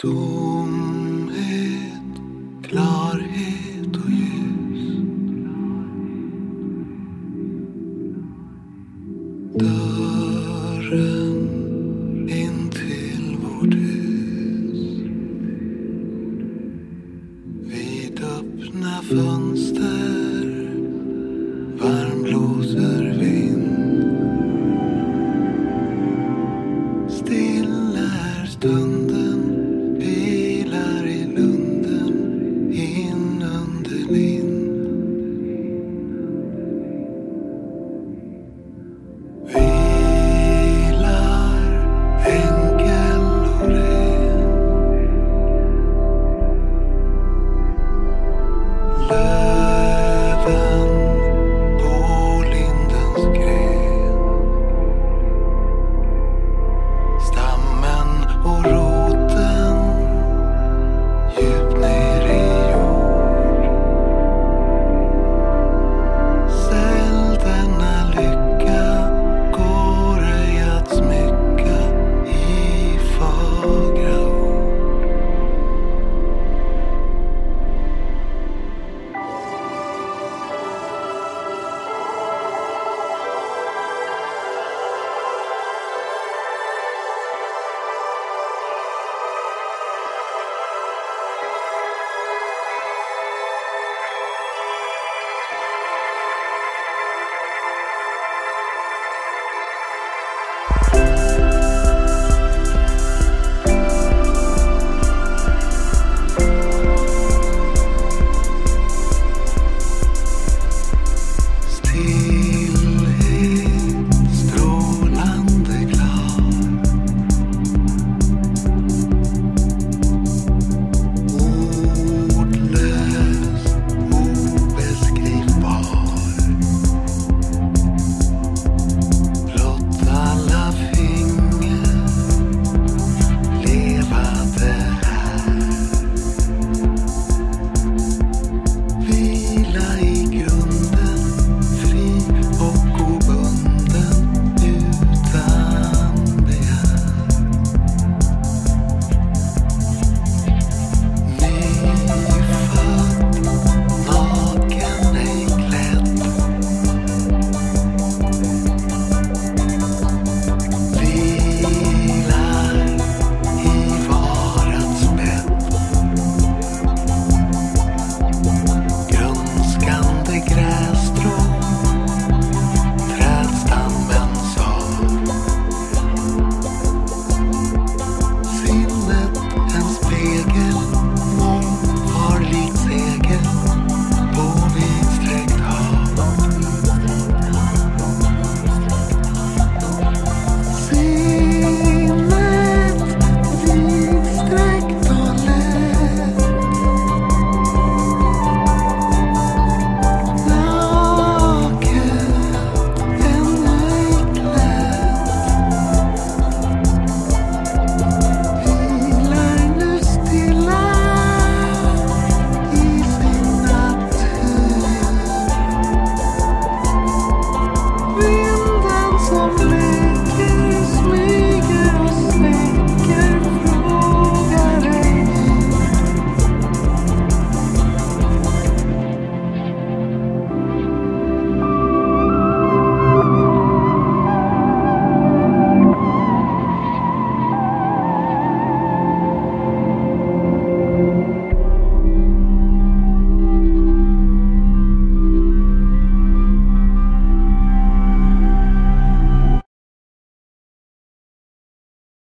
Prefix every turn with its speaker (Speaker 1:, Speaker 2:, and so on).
Speaker 1: Tomhet, klarhet och ljus. Dörren in till vårt hus. Vid öppna fönster